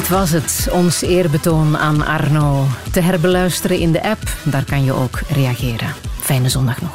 Was het, ons eerbetoon aan Arno. Te herbeluisteren in de app, daar kan je ook reageren. Fijne zondag nog.